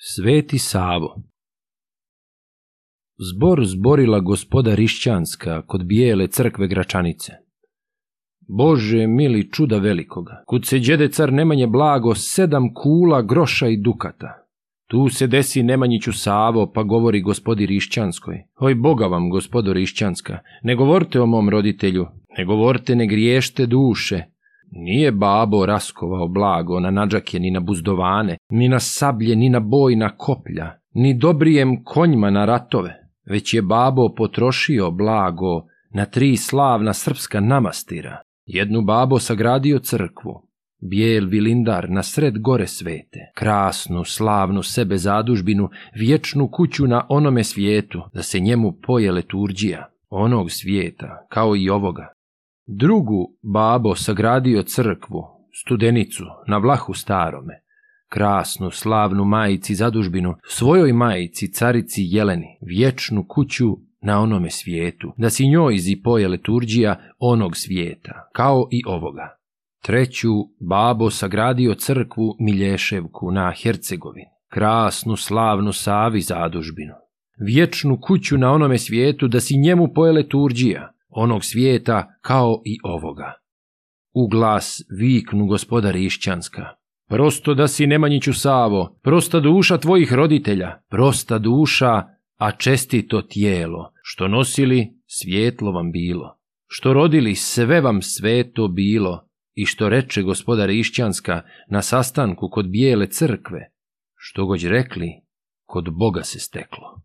Sveti Savo Zbor zborila gospoda Rišćanska kod bijele crkve Gračanice. Bože mili čuda velikoga, kud se đede car Nemanje blago sedam kula, groša i dukata. Tu se desi Nemanjiću Savo, pa govori gospodi Rišćanskoj. Oj boga vam, gospodo Rišćanska, ne govorite o mom roditelju, ne govorite ne griješte duše, nije babo raskovao blago na nađake ni na buzdovane, ni na sablje, ni na bojna koplja, ni dobrijem konjima na ratove, već je babo potrošio blago na tri slavna srpska namastira. Jednu babo sagradio crkvu, bijel vilindar na sred gore svete, krasnu, slavnu sebe zadužbinu, vječnu kuću na onome svijetu, da se njemu pojele turđija, onog svijeta, kao i ovoga, Drugu babo sagradio crkvu, studenicu, na vlahu starome, krasnu, slavnu majici zadužbinu, svojoj majici, carici Jeleni, vječnu kuću na onome svijetu, da si njoj zipoje leturđija onog svijeta, kao i ovoga. Treću babo sagradio crkvu Milješevku na Hercegovini, krasnu, slavnu Savi zadužbinu, vječnu kuću na onome svijetu, da si njemu pojele turđija, onog svijeta kao i ovoga. U glas viknu gospoda Rišćanska. Prosto da si Nemanjiću Savo, prosta duša tvojih roditelja, prosta duša, a čestito tijelo, što nosili svjetlo vam bilo, što rodili sve vam sveto bilo i što reče gospoda Rišćanska na sastanku kod bijele crkve, što gođ rekli, kod Boga se steklo.